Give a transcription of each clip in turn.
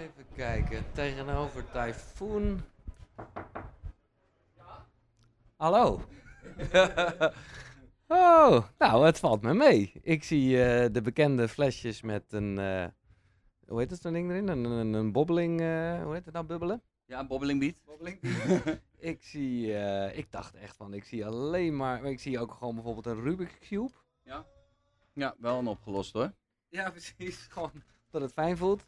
Even kijken. Tegenover Typhoon. Hallo. oh, nou, het valt me mee. Ik zie eh, de bekende flesjes met een. eh, hoe heet het zo'n ding erin? Een, een, een bobbeling. eh, hoe heet het nou? Bubbelen? Ja, bobbeling beat. Ik zie. ik dacht echt van. Ik zie alleen maar. maar Ik zie ook gewoon bijvoorbeeld een Rubik's Cube. Ja, wel een opgelost hoor. Ja, precies. Gewoon dat het fijn voelt.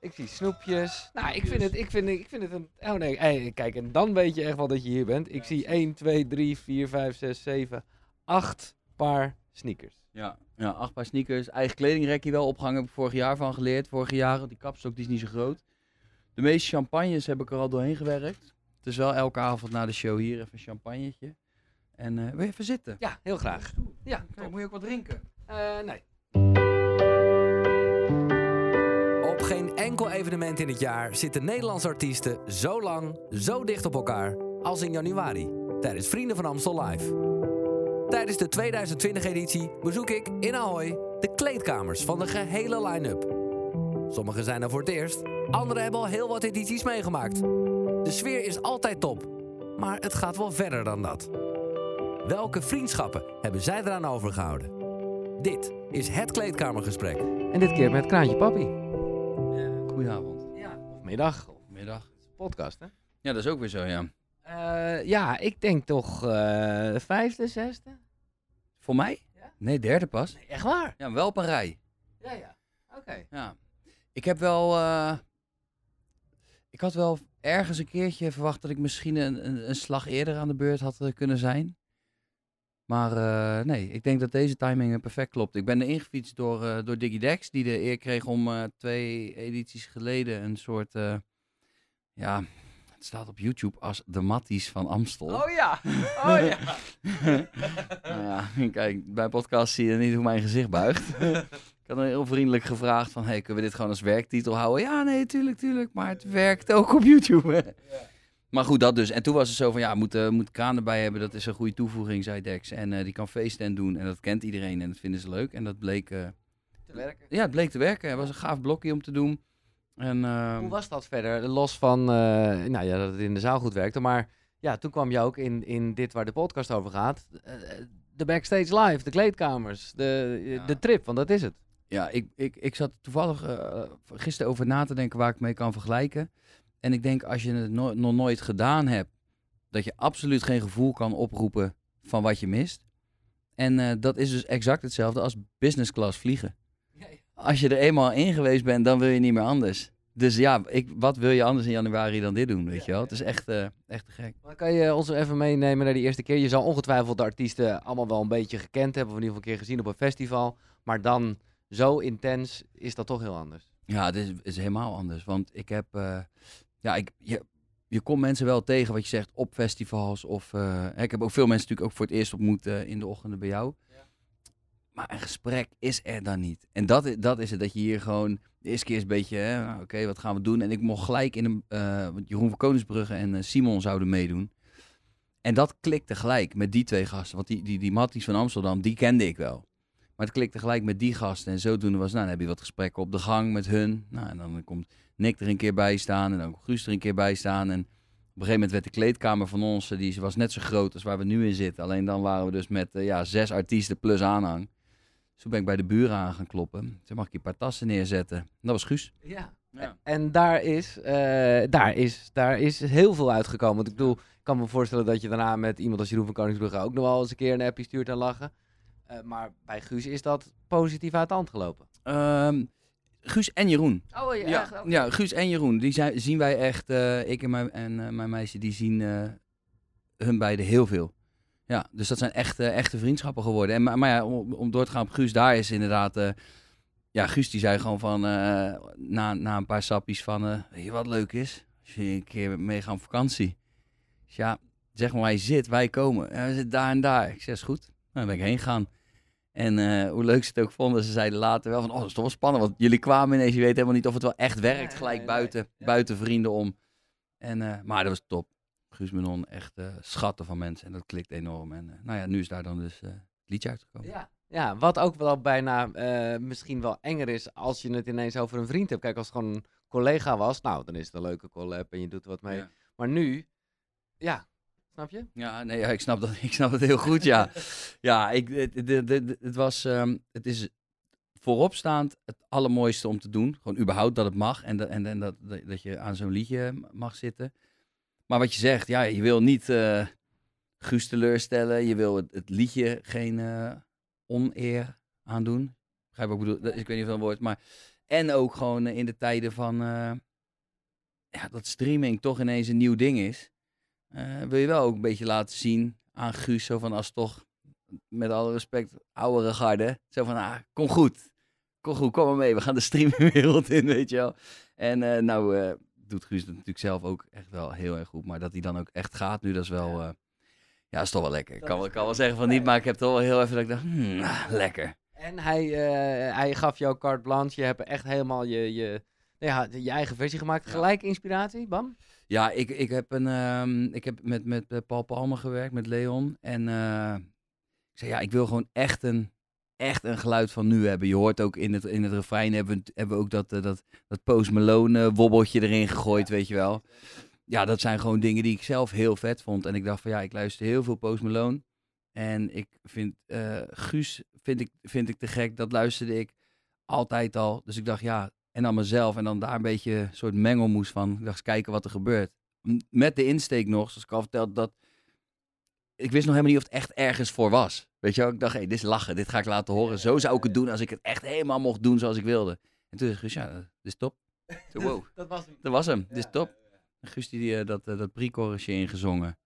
Ik zie snoepjes. Nou, ik vind het, ik vind, ik vind het een... Oh nee, hey, kijk, en dan weet je echt wel dat je hier bent. Ik zie 1, 2, 3, 4, 5, 6, 7, 8 paar sneakers. Ja, ja, acht paar sneakers. Eigen kledingrekje wel opgehangen. Heb ik vorig jaar van geleerd. Vorige jaren. Die kapstok die is niet zo groot. De meeste champagnes heb ik er al doorheen gewerkt. Het is wel elke avond na de show hier even een champagnetje. En eh wil je even zitten? Ja, heel graag. Ja, Kijk, moet je ook wat drinken? Eh, nee. Enkel evenement in het jaar zitten Nederlandse artiesten zo lang, zo dicht op elkaar als in januari tijdens Vrienden van Amstel Live. Tijdens de 2020-editie bezoek ik in Ahoy de kleedkamers van de gehele line-up. Sommigen zijn er voor het eerst, anderen hebben al heel wat edities meegemaakt. De sfeer is altijd top, maar het gaat wel verder dan dat. Welke vriendschappen hebben zij eraan overgehouden? Dit is het kleedkamergesprek. En dit keer met Kraantje Papi. Goedenavond. Ja. Of middag. Of Middag. podcast, hè? Ja, dat is ook weer zo, ja. Eh, ja, ik denk toch eh vijfde, zesde? Voor mij? Ja? Nee, derde pas. Nee, echt waar? Ja, wel op een rij. Ja, ja. Oké. Ja. Ik heb wel. eh, ik had wel ergens een keertje verwacht dat ik misschien een, een, een slag eerder aan de beurt had kunnen zijn. Maar eh, nee, ik denk dat deze timing eh, perfect klopt. Ik ben er ingefietst door, eh door Diggy Dex, die de eer kreeg om twee edities geleden een soort. ja, het staat op YouTube als de Matties van Amstel. Oh ja. Oh ja. Nou ja, kijk, bij podcast zie je niet hoe mijn gezicht buigt. ik had heel vriendelijk gevraagd van, hey, kunnen we dit gewoon als werktitel houden? Ja, nee, tuurlijk, tuurlijk, maar het werkt ook op YouTube. Maar goed, dat dus. En toen was het zo van, ja, moet, eh, moet Kraan erbij hebben, dat is een goede toevoeging, zei Dex. En eh, die kan feesten doen en dat kent iedereen en dat vinden ze leuk. En dat bleek, eh, Te werken. ja, het bleek te werken. Het was een gaaf blokje om te doen. En, ehm, Hoe was dat verder? Los van nou ja, dat het in de zaal goed werkte. Maar ja, toen kwam je ook in, in dit waar de podcast over gaat. De backstage live, de kleedkamers, de, Ja. de trip, want dat is het. Ja, ik, ik, ik zat toevallig gisteren over na te denken waar ik mee kan vergelijken. En ik denk als je het no- nog nooit gedaan hebt, dat je absoluut geen gevoel kan oproepen van wat je mist. En eh, dat is dus exact hetzelfde als business class vliegen. Als je er eenmaal in geweest bent, dan wil je niet meer anders. Dus ja, ik, wat wil je anders in januari dan dit doen, weet je wel? Het is echt, eh, echt te gek. Dan kan je ons even meenemen naar die eerste keer. Je zal ongetwijfeld de artiesten allemaal wel een beetje gekend hebben. Of in ieder geval een keer gezien op een festival. Maar dan zo intens is dat toch heel anders. Ja, het is, is helemaal anders. Want ik heb. eh, ja, ik, je, je komt mensen wel tegen wat je zegt op festivals. Of, eh, ik heb ook veel mensen natuurlijk ook voor het eerst ontmoet eh, in de ochtenden bij jou. Maar een gesprek is er dan niet. En dat, dat is het, dat je hier gewoon... De eerste keer is een beetje, oké, wat gaan we doen? En ik mocht gelijk in een... eh, Jeroen van Koningsbrugge en Simon zouden meedoen. En dat klikte gelijk met die twee gasten. Want die, die, die Matties van Amsterdam, die kende ik wel. Maar het klikte gelijk met die gasten. En zodoende was, nou, dan heb je wat gesprekken op de gang met hun. Nou, en dan komt Nick er een keer bij staan. En dan komt Guus er een keer bij staan. En op een gegeven moment werd de kleedkamer van ons, eh, die was net zo groot als waar we nu in zitten. Alleen dan waren we dus met eh, ja, zes artiesten plus aanhang. Dus toen ben ik bij de buren aan gaan kloppen. Toen mag ik een paar tassen neerzetten. Dat was Guus. Ja. Ja. En daar is, eh, daar, is, daar is heel veel uitgekomen. Want ik bedoel, ik kan me voorstellen dat je daarna met iemand als Jeroen van Koningsbrugge ook nog wel eens een keer een appje stuurt en lachen. Eh, maar bij Guus is dat positief uit de hand gelopen. Ehm, Guus en Jeroen. Oh Ja, ja, Guus en Jeroen, die zijn, zien wij echt, eh, ik en mijn, en, eh, mijn meisje, die zien eh, hun beiden heel veel. Ja, dus dat zijn echte, echte vriendschappen geworden. En, maar, maar ja, om, om door te gaan op Guus, daar is inderdaad, eh, ja, Guus die zei gewoon van, eh, na, na een paar sappies van, eh, weet je wat leuk is? Als je een keer meegaat op vakantie. Dus ja, zeg maar waar je zit, wij komen. En we zitten daar en daar. Ik zeg, is goed. Nou, dan ben ik heen gegaan. En eh, hoe leuk ze het ook vonden, ze zeiden later wel van, oh, dat is toch wel spannend. Want jullie kwamen ineens, je weet helemaal niet of het wel echt werkt, gelijk buiten, buiten vrienden om. En, eh, maar dat was top. Guus Menon, echt eh, schatten van mensen. En dat klikt enorm. En nou ja, nu is daar dan dus het liedje uitgekomen. Ja. Ja, wat ook wel bijna misschien wel enger is als je het ineens over een vriend hebt. Kijk, als het gewoon een collega was, nou, dan is het een leuke collab en je doet er wat mee. Ja. Maar nu, ja, snap je? Ja, nee, ja, ik, snap dat, ik snap het heel goed, ja. ja, ik, het, het, was, ehm, het is vooropstaand het allermooiste om te doen. Gewoon überhaupt dat het mag en, dat en, en dat, dat dat je aan zo'n liedje mag zitten. Maar wat je zegt, ja, je wil niet eh Guus teleurstellen. Je wil het, het liedje geen eh, oneer aandoen. Begrijp wat ik bedoel? Dat- Ik weet niet of dat een woord, maar... En ook gewoon in de tijden van... eh, ja, dat streaming toch ineens een nieuw ding is. Eh, wil je wel ook een beetje laten zien aan Guus. Zo van als toch, met alle respect, oudere garde. Zo van, ah, kom goed. Kom goed, kom maar mee. We gaan de streamingwereld in, weet je wel. En eh, nou eh, doet Guus het natuurlijk zelf ook echt wel heel erg goed. Maar dat hij dan ook echt gaat nu, dat is wel... ja, is toch wel lekker. Ik kan, kan wel zeggen van niet, maar ik heb toch wel heel even dat ik dacht, hmm, ah, lekker. En hij, hij gaf jou carte blanche. Je hebt echt helemaal je, je, ja, je eigen versie gemaakt. Gelijk inspiratie, bam? Ja, ik, ik heb, een, ehm, ik heb met, met eh, Paul Palmer gewerkt, met Leon. En eh, ik zei, ja, ik wil gewoon echt een, echt een geluid van nu hebben. Je hoort ook in het, in het refrein hebben, we- hebben we ook dat, eh, dat, dat Post Malone wobbeltje erin gegooid, weet je wel. Ja, dat zijn gewoon dingen die ik zelf heel vet vond. En ik dacht van, ja, ik luister heel veel Post Malone. En ik vind Guus vind ik, vind ik te gek. Dat luisterde ik altijd al. Dus ik dacht, ja, en dan mezelf. En dan daar een beetje een soort mengelmoes van. Ik dacht, eens kijken wat er gebeurt. Met de insteek nog, zoals ik al vertelde, dat... Ik wist nog helemaal niet of het echt ergens voor was. Weet je wel? Ik dacht, hé, dit is lachen. Dit ga ik laten horen. Zo zou ik het doen als ik het echt helemaal mocht doen zoals ik wilde. En toen zei Guus, ja, dit is top. Ik wow, Dat was hem. dat was hem. Dit is top. En Guus die eh, dat, eh, dat pre-chorusje ingezongen.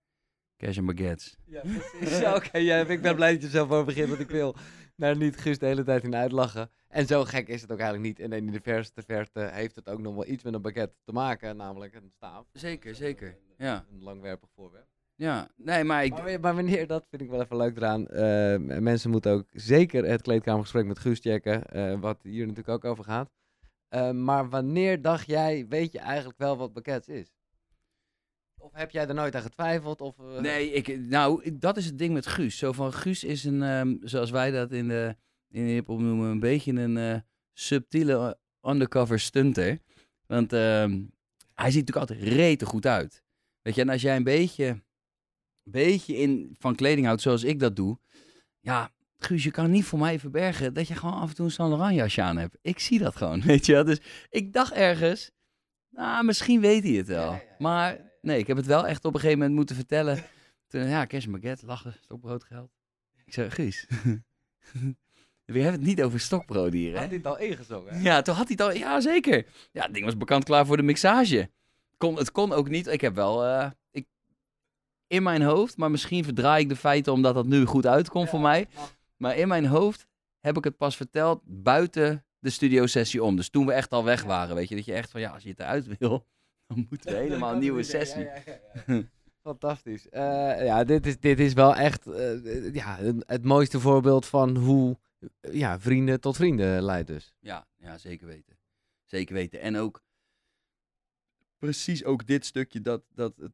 Cash and Baguettes. Ja, precies. Oké, ja, ik ben blij dat je er zelf over begint, want ik wil daar niet Guus de hele tijd in uitlachen. En zo gek is het ook eigenlijk niet. En in de verste verte heeft het ook nog wel iets met een pakket te maken, namelijk een staaf. Zeker, zeker. Ja, Een langwerpig voorwerp. ja. Nee, maar ik... Maar, wa- maar wanneer, dat vind ik wel even leuk eraan. eh, m- mensen moeten ook zeker het kleedkamergesprek met Guus checken, eh, wat hier natuurlijk ook over gaat. Eh, maar wanneer dacht jij, weet je eigenlijk wel wat pakket is? Of heb jij er nooit aan getwijfeld? Of, eh, Nee, ik, nou, dat is het ding met Guus. Zo van, Guus is een, ehm, zoals wij dat in de, in de hiphop noemen, een beetje een eh, subtiele undercover stunter. Want ehm, hij ziet natuurlijk altijd rete goed uit. Weet je, en als jij een beetje, beetje in, van kleding houdt zoals ik dat doe, ja, Guus, je kan niet voor mij verbergen dat je gewoon af en toe een Saint Laurent jasje aan hebt. Ik zie dat gewoon, weet je wel. Dus ik dacht ergens, nou, misschien weet hij het wel. Ja, ja, ja, maar. Nee, ik heb het wel echt op een gegeven moment moeten vertellen. Toen, ja, baguette, lachen, stokbroodgeld. Ik zei, Guus, we hebben het niet over stokbrood hier, Had hè? hij het al ingezongen? hè? Ja, toen had hij het al, ja zeker. Ja, het ding was bekend klaar voor de mixage. Kon, het kon ook niet, ik heb wel, eh, ik, in mijn hoofd, maar misschien verdraai ik de feiten omdat dat nu goed uitkomt voor mij. Maar in mijn hoofd heb ik het pas verteld buiten de studiosessie om. Dus toen we echt al weg waren, weet je. Dat je echt van, ja, als je het eruit wil, dan moeten we helemaal een nieuwe sessie. Fantastisch. Eh, ja, dit is, dit is wel echt eh, ja, het, mooiste voorbeeld van hoe ja, vrienden tot vrienden leidt dus. Ja, ja, zeker weten. Zeker weten. En ook precies ook dit stukje, dat, dat het,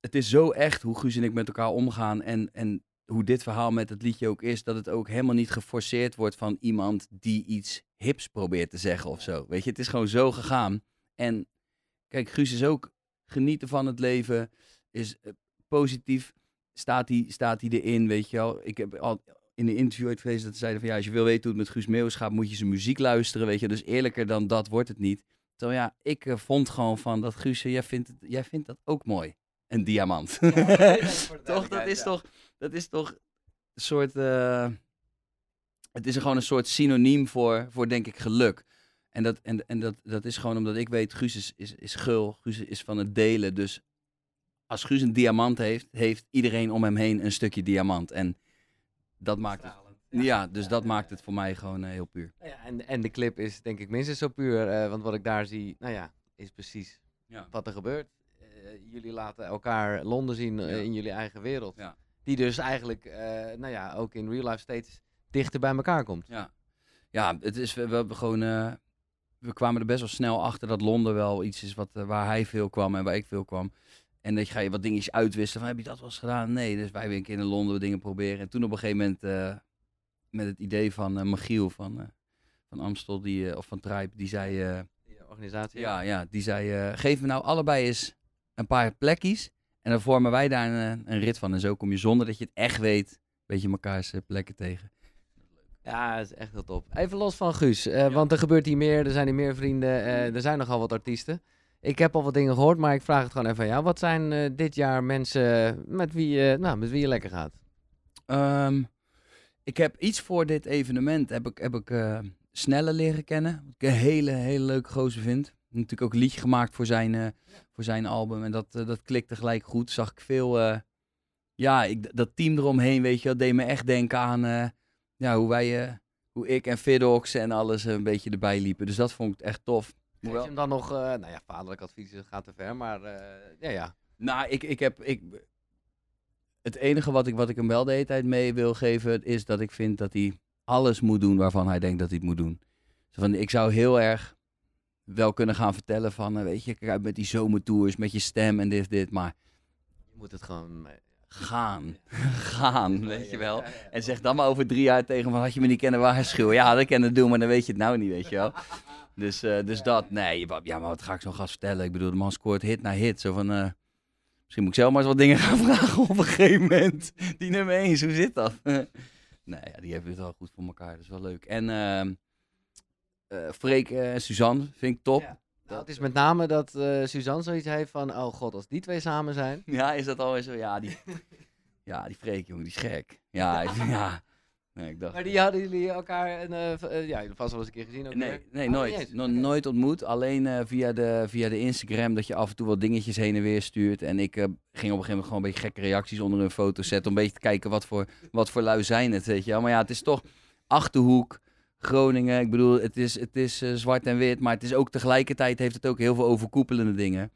het is zo echt hoe Guus en ik met elkaar omgaan en, en hoe dit verhaal met het liedje ook is, dat het ook helemaal niet geforceerd wordt van iemand die iets hips probeert te zeggen of zo. Weet je, het is gewoon zo gegaan. En kijk, Guus is ook genieten van het leven, is eh, positief, staat hij staat hij erin, weet je wel. Ik heb al in een interview ooit gelezen dat ze zeiden van ja, als je wil weten hoe het met Guus Meeuwis gaat, moet je zijn muziek luisteren, weet je. Dus eerlijker dan dat wordt het niet. Terwijl ja, ik eh, vond gewoon van dat Guus, eh, jij vindt, het, jij vindt dat ook mooi. Een diamant. toch, dat is toch, dat is toch een soort, het is gewoon een soort synoniem voor, voor denk ik geluk. En, dat, en, en dat, dat is gewoon omdat ik weet, Guus is, is, is gul, Guus is van het delen. Dus als Guus een diamant heeft, heeft iedereen om hem heen een stukje diamant. En dat maakt het, ja, dus dat maakt het voor mij gewoon eh, heel puur. Nou ja, en, en de clip is denk ik minstens zo puur, eh, want wat ik daar zie, nou ja, is precies wat er gebeurt. Eh, jullie laten elkaar Londen zien in jullie eigen wereld. Die dus eigenlijk, nou ja, ook in real life steeds dichter bij elkaar komt. Ja, ja het is, we, we hebben gewoon, we kwamen er best wel snel achter dat Londen wel iets is wat, eh, waar hij veel kwam en waar ik veel kwam. En dat je ga je wat dingetjes uitwisselen van, heb je dat wel eens gedaan? Nee, dus wij hebben een keer in Londen dingen proberen. En toen op een gegeven moment, eh, met het idee van eh Michiel van, van Amstel, die, of van Tribe, die zei... Die organisatie. ja, ja, die zei, geef me nou allebei eens een paar plekjes. En dan vormen wij daar een, een rit van. En zo kom je zonder dat je het echt weet, een beetje mekaars plekken tegen. Ja, dat is echt heel top. Even los van Guus, eh, want er gebeurt hier meer, er zijn hier meer vrienden, eh, er zijn nogal wat artiesten. Ik heb al wat dingen gehoord, maar ik vraag het gewoon even aan jou. Wat zijn eh, dit jaar mensen met wie, je, nou, met wie je lekker gaat? Ehm, ik heb iets voor dit evenement, heb ik, heb ik Snelle leren kennen. Wat ik een hele, hele leuke gozer vind. Natuurlijk ook een liedje gemaakt voor zijn, voor zijn album. En dat, dat klikte gelijk goed. Zag ik veel, ja, ik, dat team eromheen, weet je, dat deed me echt denken aan ja, hoe wij, eh, hoe ik en Fidox en alles een beetje erbij liepen. Dus dat vond ik echt tof. Geef Hoewel- je hem dan nog, eh, nou ja, vaderlijk advies gaat te ver, maar eh, ja, ja. Nou, ik, ik heb. Ik, het enige wat ik, wat ik hem wel de hele tijd mee wil geven, is dat ik vind dat hij alles moet doen waarvan hij denkt dat hij het moet doen. Zo van, ik zou heel erg wel kunnen gaan vertellen van, eh, weet je, kijk met die zomertours, met je stem en dit, dit, maar Je moet het gewoon... gaan, gaan, weet je wel. En zeg dan maar over drie jaar tegen van, had je me niet kennen waarschuwen? Ja, dat kan het doen, maar dan weet je het nou niet, weet je wel. Dus, eh, dus dat, nee, ja, maar wat ga ik zo'n gast vertellen? Ik bedoel, de man scoort hit na hit, zo van... eh, Misschien moet ik zelf maar eens wat dingen gaan vragen op een gegeven moment. Die nummer 1, hoe zit dat? nee, ja, die hebben het wel goed voor elkaar. Dat is wel leuk. En eh, Freek en Suzanne vind ik top. Ja. Ja. Nou, het is met name dat eh, Suzanne zoiets heeft van, oh god, als die twee samen zijn. is dat alweer zo? Ja, die, ja, die Freek, jongen, die is gek. Ja, ja. Nee, ik dacht... Maar die hadden jullie elkaar, een, eh, eh, ja, vast wel eens een keer gezien ook Nee, weer? nee Oh, nooit. No-. Nooit ontmoet. Alleen eh, via, de, via de Instagram dat je af en toe wat dingetjes heen en weer stuurt. En ik eh, ging op een gegeven moment gewoon een beetje gekke reacties onder hun foto zetten. Om een beetje te kijken wat voor, wat voor lui zijn het, weet je wel. Maar ja, het is toch Achterhoek, Groningen. Ik bedoel, het is, het is eh, zwart en wit. Maar het is ook tegelijkertijd heeft het ook heel veel overkoepelende dingen.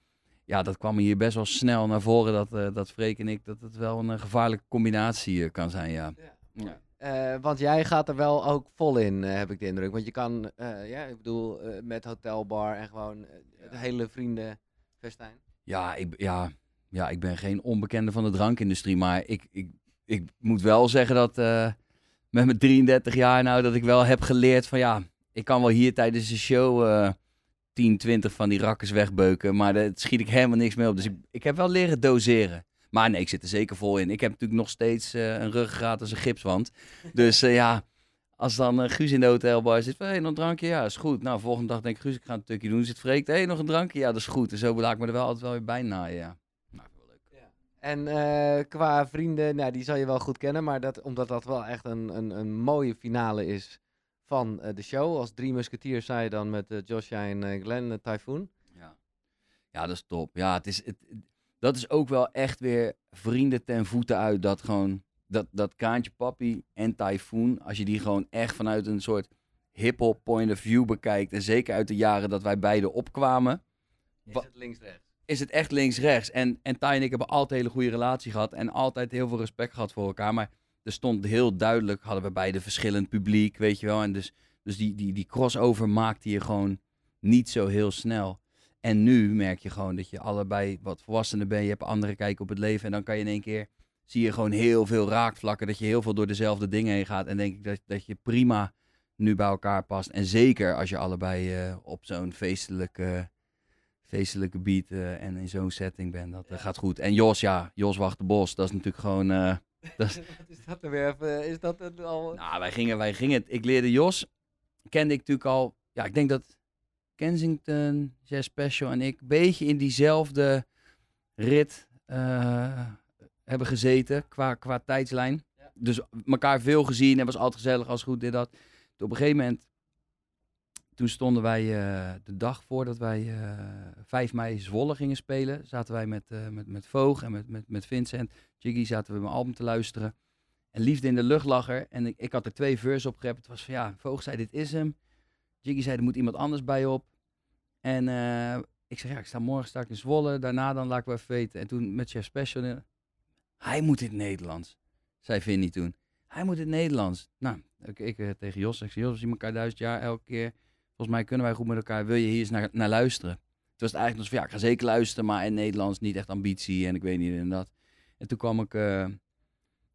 Ja, dat kwam hier best wel snel naar voren. Dat, eh dat Freek en ik, dat het wel een eh, gevaarlijke combinatie kan zijn, ja. Ja. Eh, want jij gaat er wel ook vol in, eh, heb ik de indruk. Want je kan, eh, ja, ik bedoel, eh, met hotelbar en gewoon het hele vriendenfestijn. Ja, ik, ja, ja, ik ben geen onbekende van de drankindustrie, maar ik, ik, ik moet wel zeggen dat eh, met mijn 33 jaar nou, dat ik wel heb geleerd van ja, ik kan wel hier tijdens de show eh 10, 20 van die rakkers wegbeuken, maar daar schiet ik helemaal niks mee op. Dus ik, ik heb wel leren doseren. Maar nee, ik zit er zeker vol in. Ik heb natuurlijk nog steeds eh, een ruggengraat als een gipswand. Dus eh, ja, als dan eh, Guus in de hotelbar zit van, hé, nog een drankje? Ja, is goed. Nou, volgende dag denk ik, Guus, ik ga een tukje doen. Zit Freek, hé, nog een drankje? Ja, dat is goed. En zo laat ik me er wel altijd wel weer bij naaien, ja. En eh, qua vrienden, nou, die zal je wel goed kennen. Maar dat, omdat dat wel echt een, een, een mooie finale is van eh, de show. Als drie musketiers zei je dan met Joshua en Glenn uh, Typhoon. Ja. ja, dat is top. Ja, het is, het, dat is ook wel echt weer vrienden ten voeten uit. Dat gewoon, dat, dat Kraantje Papi en Typhoon, als je die gewoon echt vanuit een soort hip-hop point of view bekijkt. En zeker uit de jaren dat wij beiden opkwamen. Is het links-rechts? Is het echt links-rechts. En, en Ty en ik hebben altijd een hele goede relatie gehad. En altijd heel veel respect gehad voor elkaar. Maar er stond heel duidelijk, hadden we beide verschillend publiek, weet je wel. En dus, dus die, die, die crossover maakte je gewoon niet zo heel snel. En nu merk je gewoon dat je allebei wat volwassener bent. Je hebt andere kijk op het leven. En dan kan je in één keer, zie je gewoon heel veel raakvlakken. Dat je heel veel door dezelfde dingen heen gaat. En denk ik dat, dat je prima nu bij elkaar past. En zeker als je allebei eh, op zo'n feestelijke feestelijke beat eh, en in zo'n setting ben. Dat eh, gaat goed. En Jos, ja, Jos Wacht de Bos, dat is natuurlijk gewoon... eh, dat is, Wat is dat er weer even? Is dat een al... nou, wij gingen, wij gingen... Ik leerde Jos, kende ik natuurlijk al... Ja, ik denk dat Kensington, Jazz Special en ik... een beetje in diezelfde rit hebben gezeten qua, qua tijdslijn. Ja. Dus elkaar veel gezien en was altijd gezellig als goed dit dat. Toen op een gegeven moment, toen stonden wij eh, de dag voordat wij eh 5 mei Zwolle gingen spelen, zaten wij met, eh, met, met Voog en met, met, met Vincent, Jiggy, zaten we mijn album te luisteren. En Liefde in de lucht lag er. En ik, ik had er twee verses op gerept. Het was van ja, Voog zei dit is hem. Jiggy zei er moet iemand anders bij op. En eh, ik zeg ja, ik sta morgen sta ik in Zwolle. Daarna dan laat ik wel even weten. En toen met Chef Special. eh, Hij moet in het Nederlands. Zei Vinnie toen. Hij moet in het Nederlands. Nou, ik, ik eh, tegen Jos. Ik zei Jos, we zien elkaar duizend jaar elke keer. Volgens mij kunnen wij goed met elkaar. Wil je hier eens naar, naar luisteren? Toen was het eigenlijk nog zo van, ja, ik ga zeker luisteren. Maar in Nederlands niet echt ambitie. En ik weet niet en dat. En toen kwam ik... eh,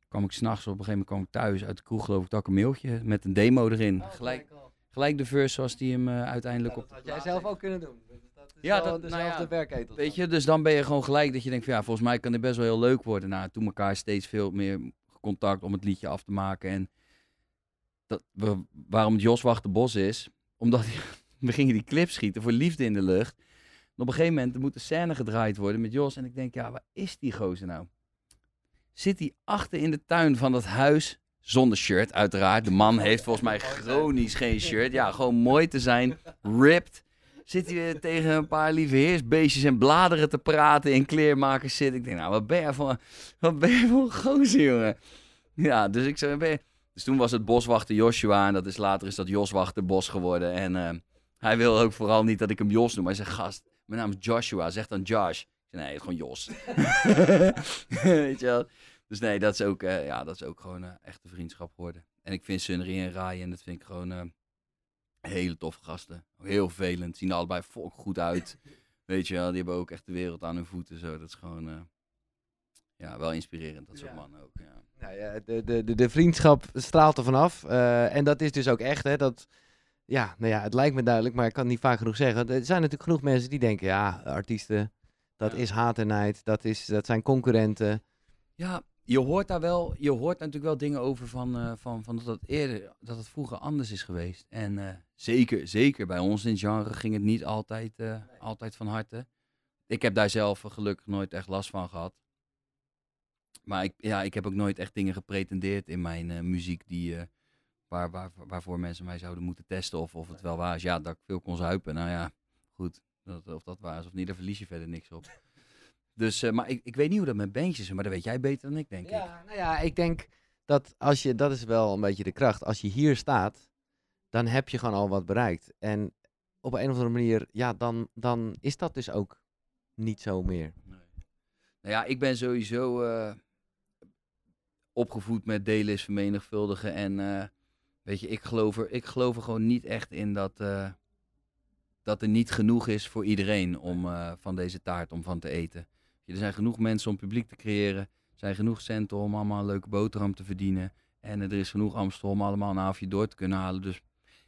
kwam ik s'nachts op een gegeven moment kwam ik thuis uit de kroeg geloof ik, dat ik een mailtje met een demo erin. gelijk, gelijk de verse zoals die hem eh, uiteindelijk op... Dat had jij zelf ook kunnen doen. Dat is Ja, dat- nou dezelfde ja, werketel. Weet je, dus dan ben je gewoon gelijk dat je denkt van ja, volgens mij kan dit best wel heel leuk worden. Nou, toen elkaar steeds veel meer contact om het liedje af te maken. En dat, we, waarom het Jos Wacht de Bos is, omdat we gingen die clip schieten voor Liefde in de Lucht. Op een gegeven moment moet een scène gedraaid worden met Jos. En ik denk, ja, waar is die gozer nou? Zit hij achter in de tuin van dat huis, zonder shirt uiteraard. De man heeft volgens mij chronisch geen shirt. Ja, gewoon mooi te zijn, ripped zit hij weer tegen een paar lieve heersbeestjes en bladeren te praten in kleermakers zit. Ik denk, nou, wat ben je voor, wat ben je voor een gozer, jongen? Ja, dus ik zei, ben. Dus toen was het boswachter Joshua en dat is, later is dat Joswachter Bos geworden. En eh, hij wil ook vooral niet dat ik hem Jos noem. Hij zegt, gast, mijn naam is Joshua, zeg dan Josh. Nee, gewoon Jos. Weet je wel? Dus nee, dat is ook, eh, ja, dat is ook gewoon een echte vriendschap geworden. En ik vind Sunri en Ryan, dat vind ik gewoon... Hele toffe gasten. Heel vervelend. Zien er allebei volk goed uit. Weet je wel, die hebben ook echt de wereld aan hun voeten. Zo. Dat is gewoon ja, wel inspirerend, dat soort Ja. mannen ook. Ja. Nou ja, de, de, de, de vriendschap straalt er vanaf. eh en dat is dus ook echt, hè. Dat, ja, nou ja, het lijkt me duidelijk, maar ik kan het niet vaak genoeg zeggen. Er zijn natuurlijk genoeg mensen die denken, ja, artiesten, dat Ja. is haat en nijd. Dat, is, dat zijn concurrenten. ja, je hoort daar wel, je hoort natuurlijk wel dingen over van, eh, van, van dat het eerder, dat het vroeger anders is geweest. En eh, zeker, zeker bij ons in het genre ging het niet altijd, altijd van harte. Ik heb daar zelf gelukkig nooit echt last van gehad. Maar ik, ja, ik heb ook nooit echt dingen gepretendeerd in mijn eh, muziek die, eh, waar, waar, waarvoor mensen mij zouden moeten testen of, of het wel waar is. Ja, dat ik veel kon zuipen. Nou ja, goed. Dat, of dat waar is of niet, daar verlies je verder niks op. Dus, eh, maar ik, ik weet niet hoe dat met bandjes is, maar dat weet jij beter dan ik, denk ik. Ja, nou ja, ik denk dat als je, dat is wel een beetje de kracht. Als je hier staat, dan heb je gewoon al wat bereikt. En op een of andere manier, ja, dan, dan is dat dus ook niet zo meer. Nee. Nou ja, ik ben sowieso opgevoed met delen is vermenigvuldigen. En eh, weet je, ik geloof, er, ik geloof er gewoon niet echt in dat, eh, dat er niet genoeg is voor iedereen om eh, van deze taart om van te eten. Er zijn genoeg mensen om publiek te creëren. Er zijn genoeg centen om allemaal een leuke boterham te verdienen. En er is genoeg Amstel om allemaal een avondje door te kunnen halen. Dus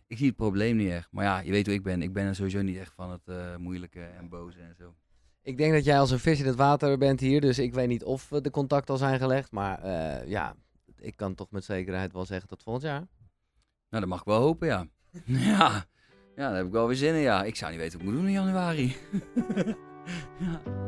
ik zie het probleem niet echt. Maar ja, je weet hoe ik ben. Ik ben er sowieso niet echt van het moeilijke en boze en zo. Ik denk dat jij als een vis in het water bent hier, dus ik weet niet of de contacten al zijn gelegd. Maar eh, ja, ik kan toch met zekerheid wel zeggen tot volgend jaar. Nou, dat mag ik wel hopen, ja. ja. Ja, daar heb ik wel weer zin in, ja. Ik zou niet weten wat ik moet doen in januari. ja.